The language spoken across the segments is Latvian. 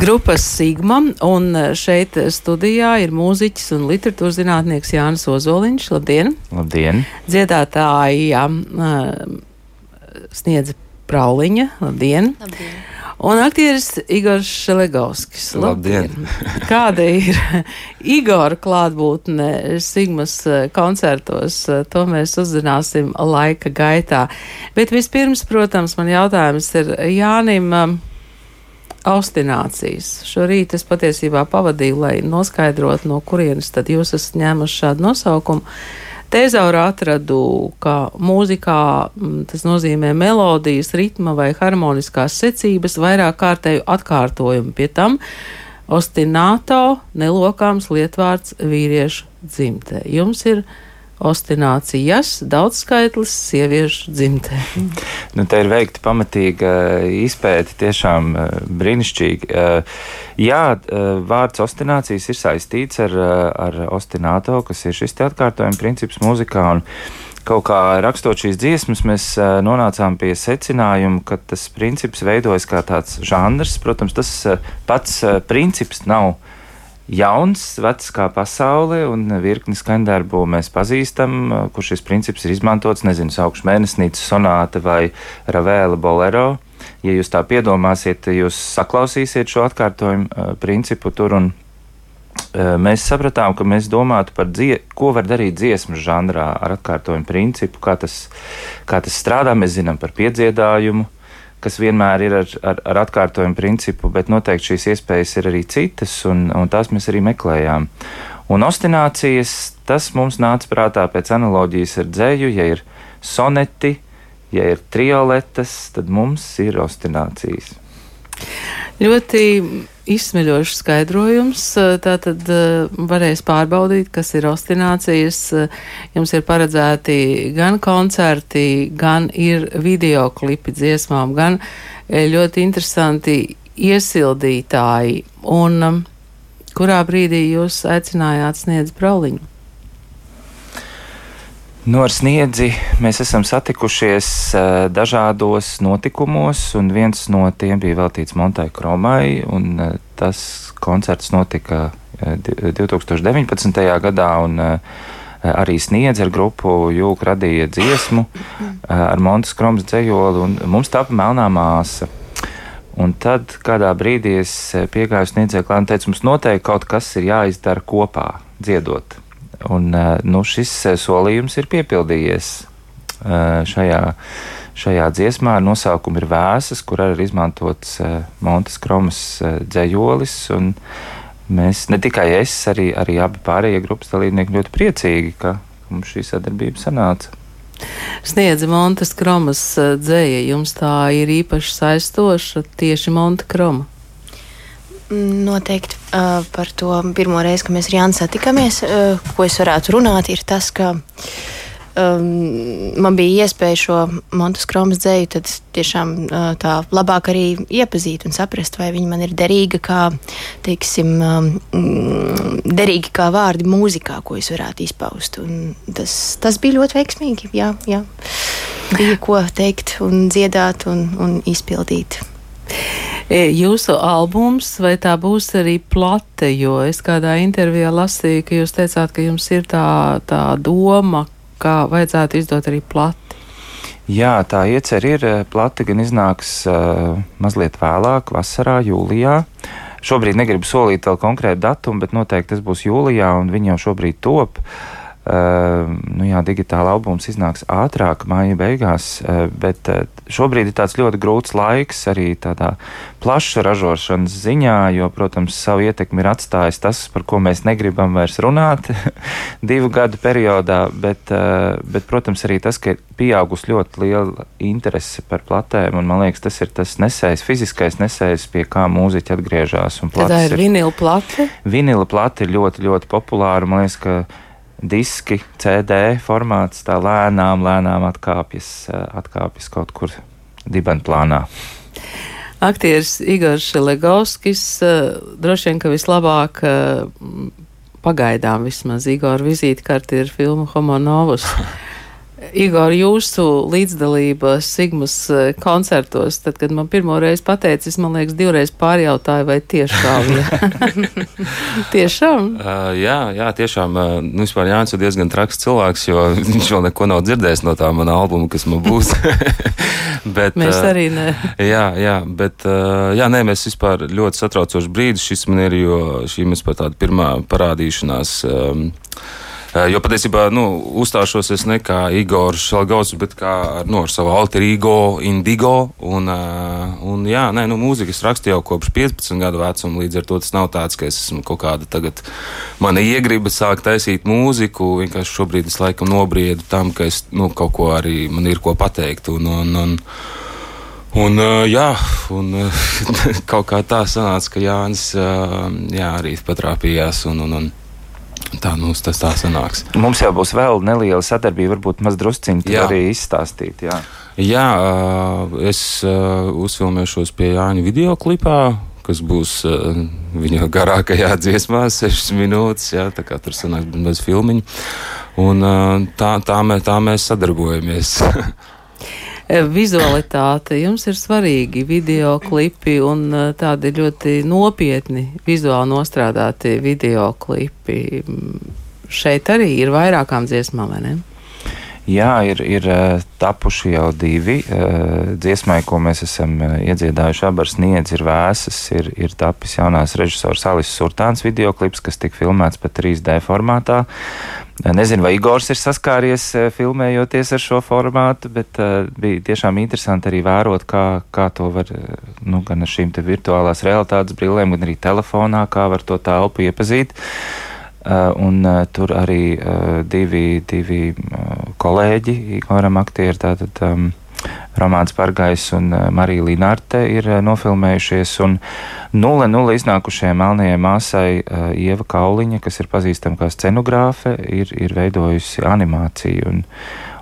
Grupas Sigma, un šeit studijā ir mūziķis un literatūras zinātnieks Jānis Ozoliņš. Labdien! Labdien! Dziedātāja sniedz Prauliņa. Labdien! Labdien. Un aktieris Igors Šelegovskis. Labdien! Kāda ir Igora klātbūtne Sigmas koncertos? To mēs uzzināsim laika gaitā. Bet vispirms, protams, man jautājums ir Jānim austinācijas. Šorīt es patiesībā pavadīju, lai noskaidrotu, no kurienes tad jūs esat ņēmuši šādu nosaukumu. Tezaura atradu, ka mūzikā tas nozīmē melodijas, ritma vai harmoniskās secības, vairāk kārtēju atkārtojumu. Pie tam ostināto nelokāms lietvārds vīriešu dzimtē. Jums ir ostinācijas daudzskaitlis sieviešu dzimtē. Nu, te ir veikta pamatīga izpēta, tiešām eh, brīnišķīgi. Eh, jā, eh, vārds ostinācijas ir saistīts ar, ar ostināto, kas ir šis atkārtojuma princips mūzikā. Un, Kaut kā rakstot šīs dziesmas, mēs nonācām pie secinājuma, ka tas princips veidojas kā tāds žanrs. Protams, tas pats princips nav uh, jauns, vecs kā pasaule, un virkni skaņdarbu mēs pazīstam, kur šis princips ir izmantots, nezinu, saukšu mēnesnīcas sonāte vai ravēla bolero. Ja jūs tā piedomāsiet, jūs saklausīsiet šo atkārtojumu uh, principu tur, un uh, mēs sapratām, ka mēs domātu par dzie ko var darīt dziesmu žanrā ar atkārtojumu principu, kā tas, kā tas strādā. Mēs zinām par piedziedājumu, kas vienmēr ir ar, ar, ar atkārtojumu principu, bet noteikti šīs iespējas ir arī citas, un, un tās mēs arī meklējām. Un ostinācijas, tas mums nāca prātā pēc analoģijas ar dzēju, ja ir soneti, ja ir trioletas, tad mums ir ostinācijas. Ļoti izsmeļošs skaidrojums. Tātad varēs pārbaudīt, kas ir ostinācijas. Jums ir paredzēti gan koncerti, gan ir video klipi dziesmām, gan ļoti interesanti iesildītāji. Un kurā brīdī jūs aicinājāt sniedz brauliņu? Nu, ar sniedzi mēs esam satikušies uh, dažādos notikumos, un viens no tiem bija veltīts Montai Kromai, uh, tas koncerts notika uh, 2019. gadā, un arī sniedz ar grupu Jūka radīja dziesmu ar Montas Kromas dzējoli, un mums tapa melnā māsa. Un tad kādā brīdī es piegāju sniedzēju klāstu un teicu, mums noteikti kaut kas ir jāizdara kopā, dziedot. Un, eh, nu, šis eh, solījums ir piepildījies eh, šajā, šajā dziesmā. Nosaukums ir Vēsas, kur arī ir izmantots Montes Kromas dzējolis. Mēs, ne tikai es, arī, arī abi pārējie grupas dalībnieki ļoti priecīgi, ka mums šī sadarbība sanāca. Sniedza Montes Kromas dzēja, jums tā ir īpaši saistoša tieši Monte Kroma. Noteikti uh, par to pirmo reizi, kad mēs ar Jānu satikāmies, uh, ko es varētu runāt, ir tas, ka um, man bija iespēja šo Montes Kromas dzēju tad tiešām uh, tā labāk arī iepazīt un saprast, vai viņa man ir derīga kā, teiksim, um, derīga kā vārdi mūzikā, ko es varētu izpaust. Un tas, tas bija ļoti veiksmīgi, jā, jā. Bija ko teikt un dziedāt un, un izpildīt. E, jūsu albums, vai tā būs arī plate, jo es kādā intervijā lasīju, ka jūs teicāt, ka jums ir tā, tā doma, ka vajadzētu izdot arī plati. Jā, tā iecer ir plati, gan iznāks uh, mazliet vēlāk, vasarā, jūlijā. Šobrīd negribu solīt vēl konkrētu datumu, bet noteikti tas būs jūlijā, un viņi jau šobrīd top. Uh, Uh, nu jā, digitāla albums iznāks ātrāk, māja beigās, uh, bet uh, šobrīd ir tāds ļoti grūts laiks arī tādā plaša ražošanas ziņā, jo, protams, savu ietekmi ir atstājis tas, par ko mēs negribam vairs runāt divu gadu periodā, bet, bet, protams, arī tas, ka ir pieaugusi ļoti liela interese par platēm, un man liekas, tas ir tas nesējs, fiziskais nesējs, pie kā mūziķi atgriežas. Tā ir vinila plate? Vinila plate ir ļoti, ļoti populāra, man liekas, ka diski, CD formāts tā lēnām, lēnām atkāpjas, eh, atkāpjas kaut kur dibenplānā. Aktieris Igors Legovskis eh, droši vien, ka vislabāk eh, pagaidām vismaz Igora vizītkarte ir filma Homo Novus. Igor, jūsu līdzdalība Sigmas eh, koncertos, tad, kad man pirmo reizi pateicis, man liekas, divreiz pārjautāju, vai tiešām, tiešām? Uh, jā, jā, tiešām, uh, nu, vispār Jānis ir diezgan traks cilvēks, jo viņš vēl neko nav dzirdējis no tā mana albuma, kas man būs. bet, mēs arī ne. jā, jā, bet, uh, jā, nē, mēs vispār ļoti satraucoši brīdis šis man ir, jo šī mēs par tādu pirmā parādīšanās. Um, jo patiesībā nu, uzstāšos es ne kā Igors Šalgaus, bet kā nu, ar savu alter ego, Indigo. Un, eh, un jā, nē, nu, mūzikas rakstu jau kopš 15 gadu vecuma, līdz ar to tas nav tāds, ka es esmu kaut kāda tagad mana iegriba sākt taisīt mūziku. Vienkārši šobrīd es laikam nobriedu tam, ka es nu, kaut ko arī man ir ko pateikt. Un, un, un, Un, uh, jā, un uh, kaut kā tā sanāca, ka Jānis uh, jā, arī patrāpījās. Un, un, un, Tā mums tas tā sanāks. Mums jau būs vēl neliela sadarbība, varbūt maz drusciņi arī izstāstīt. Jā, jā es uzfilmēšos pie Jāņa video klipā kas būs viņa garākajā dziesmā, 6 minūtes. Jā, tā kā tur sanāk bez filmiņa. Un, tā, tā, mē, tā mēs sadarbojamies. Eh, vizualitāte jums ir svarīgi, video klipi un eh, tādi ļoti nopietni vizuāli nostrādāti video klipi. Mm, šeit arī ir vairākām dziesmām, vai ne? Jā, ir, ir eh, tapuši jau divi. Dziesmai, ko mēs esam iedziedājuši, abas sniedz, ir vēsas. Ir, ir tapis jaunās režisors Alis Surtāns video klips, kas tika filmēts pat 3D formātā. Nezinu, vai Igors ir saskāries eh, filmējoties ar šo formātu, bet uh, bija tiešām interesanti arī vērot, kā, kā to var eh, nu, gan ar šīm virtuālās realitātes brillēm, gan arī telefonā, kā var to telpu iepazīt. Uh, un uh, tur arī uh, divi, divi uh, kolēģi, Igoram aktieri, tātad um, Romāns Pargais un uh, Marija Linārte ir uh, nofilmējušies. Un, uh, Nulle nulle iznākušajai melnajai māsai uh, Ieva Kauliņa, kas ir pazīstama kā scenogrāfe, ir, ir veidojusi animāciju. Un,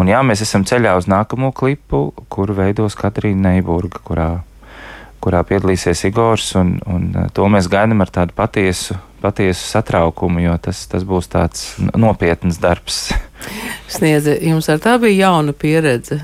un jā, mēs esam ceļā uz nākamo klipu, kuru veidos Katrīna Neiburga, kurā, kurā piedalīsies Igors, un, un to mēs gaidām ar tādu patiesu, patiesu satraukumu, jo tas, tas būs tāds nopietns darbs. Sniedze, jums ar tā bija jauna pieredze,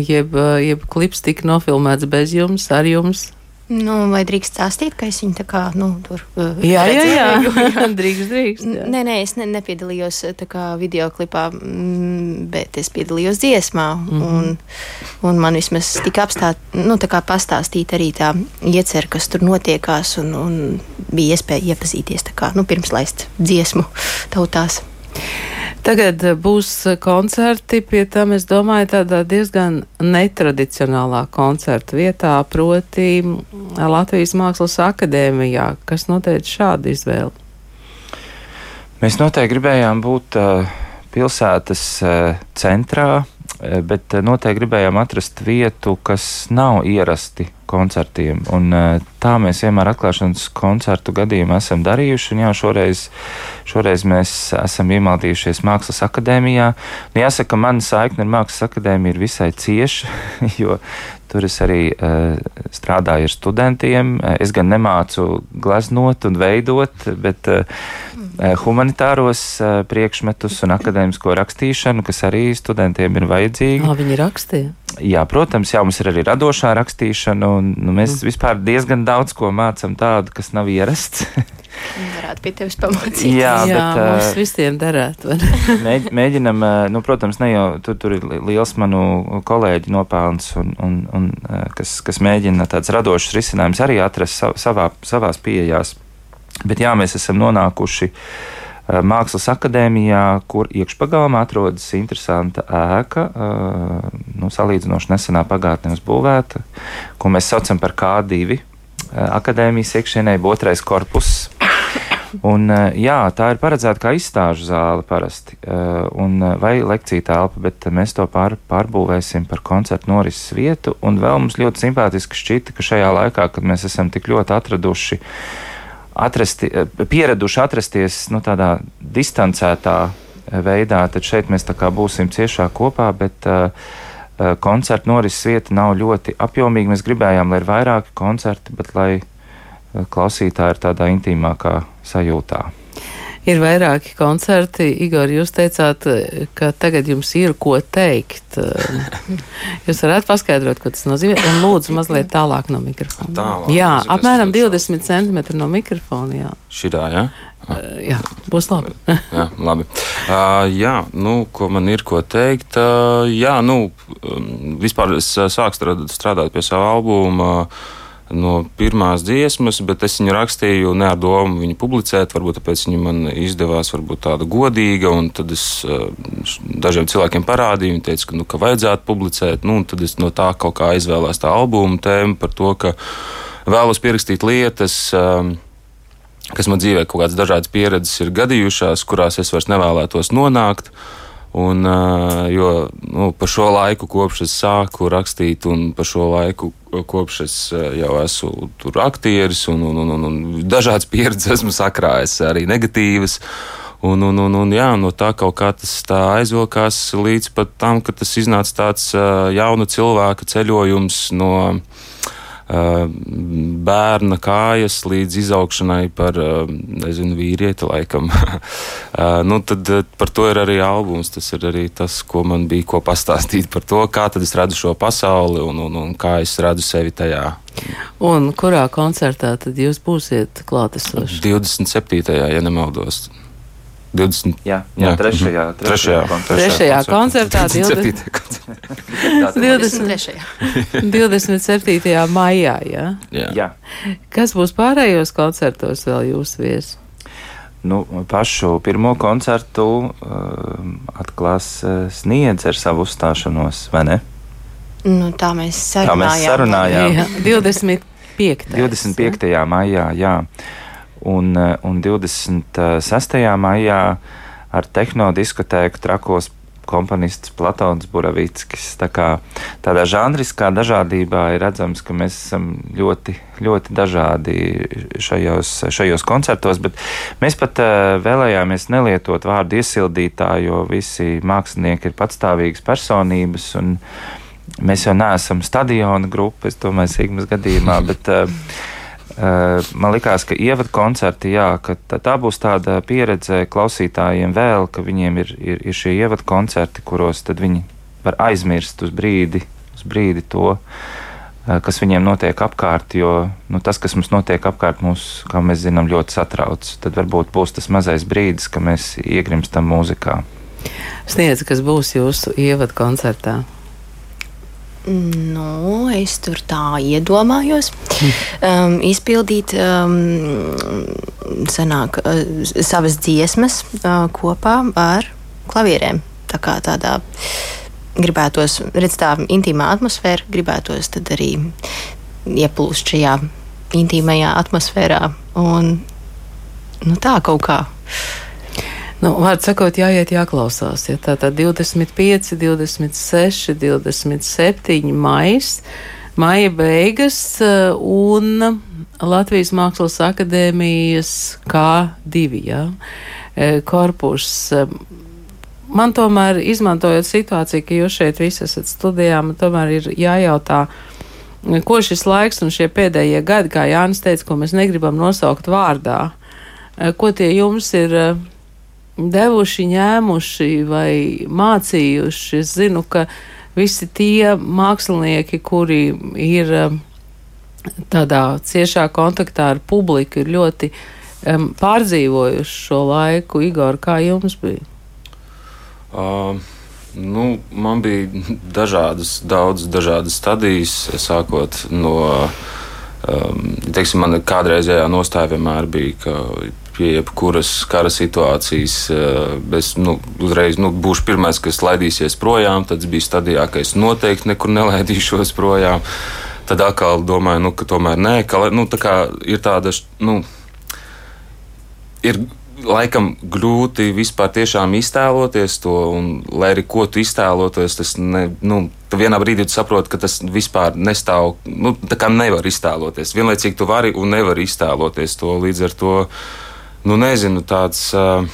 jeb, jeb klips tika nofilmēts bez jums, ar jums? Nu, vai drīkst stāstīt, ka es viņu tā kā, nu, tur uh, jā, jā, jā, jā. drīkst, drīkst. Jā. Nē, nē, es ne, nepiedalījos kā video klipā, mm, bet es piedalījos dziesmā, mm -hmm. un, un man vismaz tika apstāt, nu, kā pastāstīt arī tā iecer, kas tur notiekās, un, un bija iespēja iepazīties kā, nu, pirms laist dziesmu tautās. Tagad eh, būs eh, koncerti, pie tam es domāju, tādā diezgan netradicionālā koncerta vietā, proti Latvijas Mākslas akadēmijā. Kas noteica šādu izvēli? Mēs noteikti gribējām būt uh, pilsētas uh, centrā, bet noteikti gribējām atrast vietu, kas nav ierasti koncertiem. Un, tā mēs vienmēr atklāšanas koncertu gadījumā esam darījuši. Un, jā, šoreiz, šoreiz mēs esam iemaldījušies Mākslas akadēmijā. Nu, jāsaka, mana saikne ar Mākslas akadēmiju ir visai cieša, jo tur es arī uh, strādāju ar studentiem. Es gan nemācu gleznot un veidot, bet uh, humanitāros uh, priekšmetus un akadēmisko rakstīšanu, kas arī studentiem ir vajadzīgi. Kā viņi rakstīja? Jā, protams, jā, mums ir arī radošā rakstīšana, un nu, mēs mm. vispār diezgan daudz ko mācām tādu, kas nav ierasts. Varētu pie tevis pamācīt. Jā, jā bet, mums uh, visiem derētu. mēģ, mēģinam, nu, protams, ne jau tur, tur ir liels manu kolēģi nopelns, un, un, un kas, kas mēģina tāds radošs risinājums arī atrast savā, savās pieejās. Bet jā, mēs esam nonākuši uh, Eh, Mākslas akadēmijā, kur iekšpagalmā atrodas interesanta ēka, eh, nu, salīdzinoši nesenā pagātnē uzbūvēta, ko mēs saucam par K2 eh, akadēmijas iekšienē, otrais korpus. Un, jā, tā ir paredzēta kā izstāžu zāle parasti, un, vai lekcija telpa, bet mēs to pār, pārbūvēsim par koncertu norises vietu. Un vēl mums ļoti simpātiski šķita, ka šajā laikā, kad mēs esam tik ļoti atraduši uh, atrasti, eh, pieraduši atrasties nu, tādā distancētā eh, veidā, tad šeit mēs būsim ciešāk kopā. Bet, uh, koncerta norises vieta nav ļoti apjomīga. Mēs gribējām, lai ir vairāki koncerti, bet lai klausītāji ir tādā intīmākā sajūtā. Ir vairāki koncerti. Igor, jūs teicāt, ka tagad jums ir ko teikt. Jūs varat paskaidrot, ko tas nozīmē, un lūdzu mazliet tālāk no mikrofona. Tālāk, jā, apmēram tas 20 centimetri no mikrofona. Jā, Šitā, jā. Uh, jā būs labi. jā, labi. Uh, jā, nu, ko man ir ko teikt? Uh, jā, nu, um, vispār es sāku strādāt pie sava albuma. Uh, no pirmās dziesmas, bet es viņu rakstīju ne ar domu viņu publicēt. Varbūt tāpēc viņa man izdevās varbūt tāda godīga, un tad es uh, dažiem cilvēkiem parādīju, viņi teica, ka, nu, ka vajadzētu publicēt, nu, tad es no tā kaut kā izvēlējos tā albuma tēmu par to, ka vēlos pierakstīt lietas. Um, kas man dzīvē kaut kādas dažādas pieredzes ir gadījušās, kurās es vairs nevēlētos nonākt. Un, jo nu, par šo laiku, kopš es sāku rakstīt, un par šo laiku, kopš es jau esmu tur aktieris, un, un, un, un, un dažādas pieredzes esmu sakrājis, arī negatīvas. Un, un, un, un jā, no tā kaut kā tas aizvilkās līdz tam, ka tas iznāca tāds jaunu cilvēku ceļojums no bērna kājas līdz izaugšanai par nezinu, vīrieti, laikam. nu, tad par to ir arī albums. Tas ir arī tas, ko man bija ko pastāstīt par to, kā es redzu šo pasauli un, un, un kā es redzu sevi tajā. Un kurā koncertā tad jūs būsiet klātesoši? 27. ja nemaldos. 20. Jā, jā, trešajā, trešajā, trešajā koncertā. 27. 23. 27. maijā. Jā? Jā. jā. Kas būs pārējos koncertos vēl jūsu viesi? Nu, pašu pirmo koncertu uh, atklās uh, sniedz ar savu uzstāšanos, vai ne? Nu, tā mēs sarunājām. Tā mēs sarunājām. Jā, 25. 25. maijā, jā. Un, un 26. maijā ar tehnodiskotēku trakos komponists Platons Buravickis. Tā kā tādā žanriskā dažādībā ir redzams, ka mēs esam ļoti, ļoti dažādi šajos, šajos koncertos, bet mēs pat uh, vēlējāmies nelietot vārdu iesildītāji, jo visi mākslinieki ir patstāvīgas personības. Mēs jau neesam stadiona grupa, es domāju, Sigmas gadījumā, bet uh, Man liekas, ka ievadu koncerti, jā, ka tā, būs tāda pieredze klausītājiem vēl, ka viņiem ir, ir, ir šie ievadu koncerti, kuros viņi var aizmirst uz brīdi, uz brīdi to, kas viņiem notiek apkārt, jo nu, tas, kas mums notiek apkārt, mūs, kā mēs zinām, ļoti satrauc. Tad varbūt būs tas mazais brīdis, kad mēs iegrimstam mūzikā. Sniedz, kas būs jūsu ievadu koncertā? Nu, es tur tā iedomājos. Um, izpildīt um, sanāk, uh, savas dziesmas uh, kopā ar klavierēm. Tā kā tādā gribētos, redz tā intīmā atmosfēra, gribētos arī ieplūst šajā intīmajā atmosfērā un nu, tā kaut kā. Nu, Vārds sakot, jāiet, jāklausās. Ja tā tad 25, 26, 27 maijs, maija beigas un Latvijas Mākslas akadēmijas K2 ja, korpus. Man tomēr, izmantojot situāciju, ka jūs šeit visi esat studijā, man tomēr ir jājautā, ko šis laiks un šie pēdējie gadi, kā Jānis teica, ko mēs negribam nosaukt vārdā, ko tie jums ir devuši, ņēmuši vai mācījuši. Es zinu, ka visi tie mākslinieki, kuri ir um, tādā ciešā kontaktā ar publiku, ir ļoti um, pārdzīvojuši šo laiku. Igor, kā jums bija? Uh. Nu, man bija dažādas, daudz dažādas stadijas, sākot no um, teiksim, mana kādreizējā nostāja vienmēr bija, ka pie jebkuras kara situācijas. Eh, es nu, uzreiz nu, būšu pirmais, kas laidīsies projām. Tad bija stadijā, ka es noteikti nekur nelaidīšos projām. Tad atkal domāju, nu, ka tomēr nē, ka nu, tā ir tāda. Nu, ir laikam grūti vispār iztēloties to, un lai arī ko tu iztēloties, tas ne, nu, vienā brīdī saproti, ka tas vispār nestāv, nu, tā kā nevar iztēloties. Vienlaicīgi tu vari un nevari iztēloties to līdz ar to nu, nezinu, tāds uh,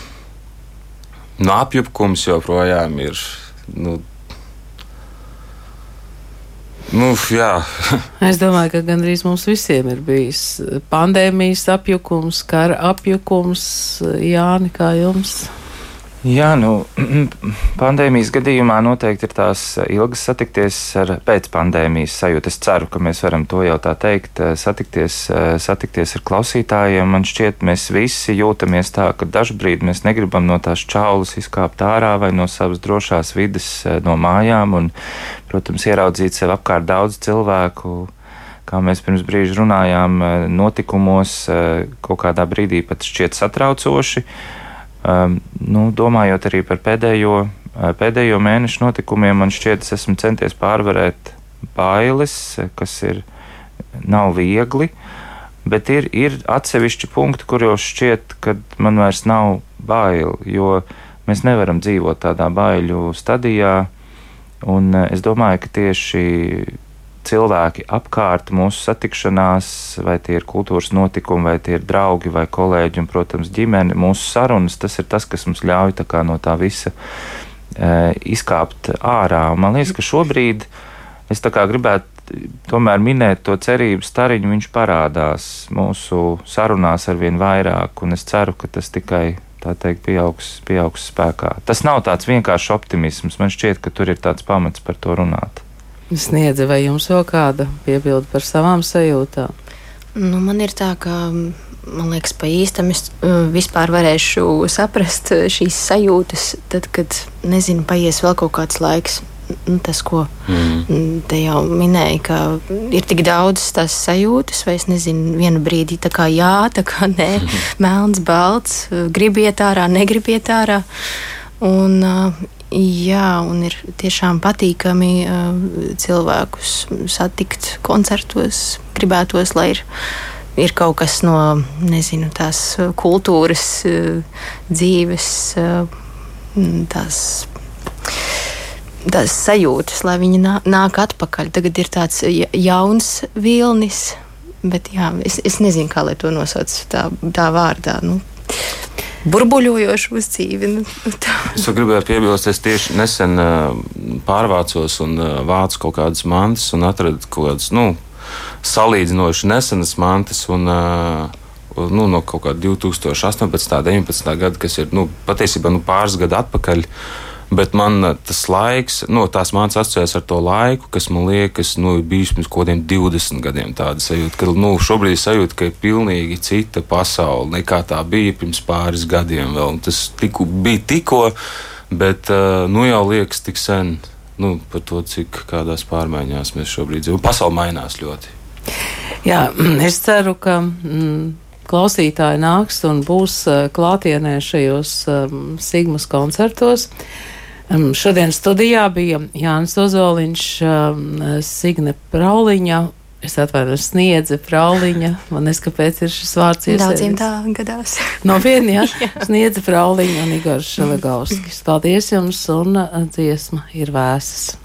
nu, apjukums joprojām ir. Nu, Nu, jā. es domāju, ka gandrīz mums visiem ir bijis pandēmijas apjukums, kara apjukums. Jāni, kā jums? Jā, nu, pandēmijas gadījumā noteikti ir tās ilgas satikties ar pēcpandēmijas sajūtu. Es ceru, ka mēs varam to jau tā teikt, satikties, satikties ar klausītājiem. Man šķiet, mēs visi jūtamies tā, ka dažbrīd mēs negribam no tās čaulas izkāpt ārā vai no savas drošās vidas, no mājām un, protams, ieraudzīt sev apkārt daudz cilvēku kā mēs pirms brīža runājām, notikumos kaut kādā brīdī pat šķiet satraucoši. Um, nu, domājot arī par pēdējo, uh, pēdējo mēnešu notikumiem, man šķiet, es esmu centies pārvarēt bailes, kas ir nav viegli, bet ir, ir atsevišķi punkti, kuros šķiet, ka man vairs nav bail, jo mēs nevaram dzīvot tādā baiļu stadijā. Un uh, es domāju, ka tieši cilvēki apkārt mūsu satikšanās, vai tie ir kultūras notikumi, vai tie ir draugi vai kolēģi, un, protams, ģimene, mūsu sarunas, tas ir tas, kas mums ļauj tā no tā visa e, izkāpt ārā. Un man liekas, ka šobrīd es gribētu tomēr minēt to cerību stariņu, viņš parādās mūsu sarunās ar vien vairāk, un es ceru, ka tas tikai tā teikt, pieaugs, pieaugs spēkā. Tas nav tāds vienkāršs optimisms. Man šķiet, ka tur ir tāds pamats par to runāt. Sniedza, vai jums vēl kāda piebilda par savām sajūtām? Nu, man ir tā, ka man liekas, pa īstam es uh, vispār varēšu saprast uh, šīs sajūtas, tad, kad, nezinu, paies vēl kaut kāds laiks. Nu, tas, ko mm. te jau minēja, ka ir tik daudz tās sajūtas, vai es nezinu, vienu brīdi tā kā jā, tā kā nē, melns, balts, gribiet ārā, negribiet ārā. Un, Jā, un ir tiešām patīkami uh, cilvēkus satikt koncertos. Gribētos, lai ir, ir kaut kas no nezinu, tās kultūras uh, dzīves, uh, tās, tās sajūtas, lai viņi nā, nāk atpakaļ. Tagad ir tāds jauns vilnis, bet jā, es, es nezinu, kā lai to nosauc tā, tā vārdā. Nu, burbuļojošu uz dzīvi. Nu, es gribēju piebilst, es tieši nesen pārvācos un vācu kaut kādas mantas un atradu kaut kādas nu, salīdzinoši nesenas mantas. Un, Nu, no kaut kāda 2018. un 2019. gada, kas ir nu, patiesībā nu, pāris gadi atpakaļ. Uh, Bet man eh, tas laiks, no nu, tās mācības asociējas ar to laiku, kas man liekas, nu, ir bijis pirms kaut kādiem 20 gadiem. Tāda sajūta, ka nu, šobrīd sajūta, ka ir pilnīgi cita pasaule nekā tā bija pirms pāris gadiem. Vēl. Tas tiku, bija tikko, bet uh, nu jau liekas tik sen nu, par to, cik kādās pārmaiņās mēs šobrīd dzīvojam. Pasaule mainās ļoti. Jā, es ceru, ka. Mm, klausītāji nāks un būs uh, klātienē šajos um, Sigmas koncertos. Uh, Šodien studijā bija Jānis Ozoliņš, Signe Prauliņa. Es atvainojos, sniedza Frauliņa. Man neskapēc ir šis vārds iesēdis. Daudziem tā gadās. Nopietni, jā. jā. Sniedza Frauliņa un Igors Šelegauskis. Paldies jums un dziesma ir vēsas.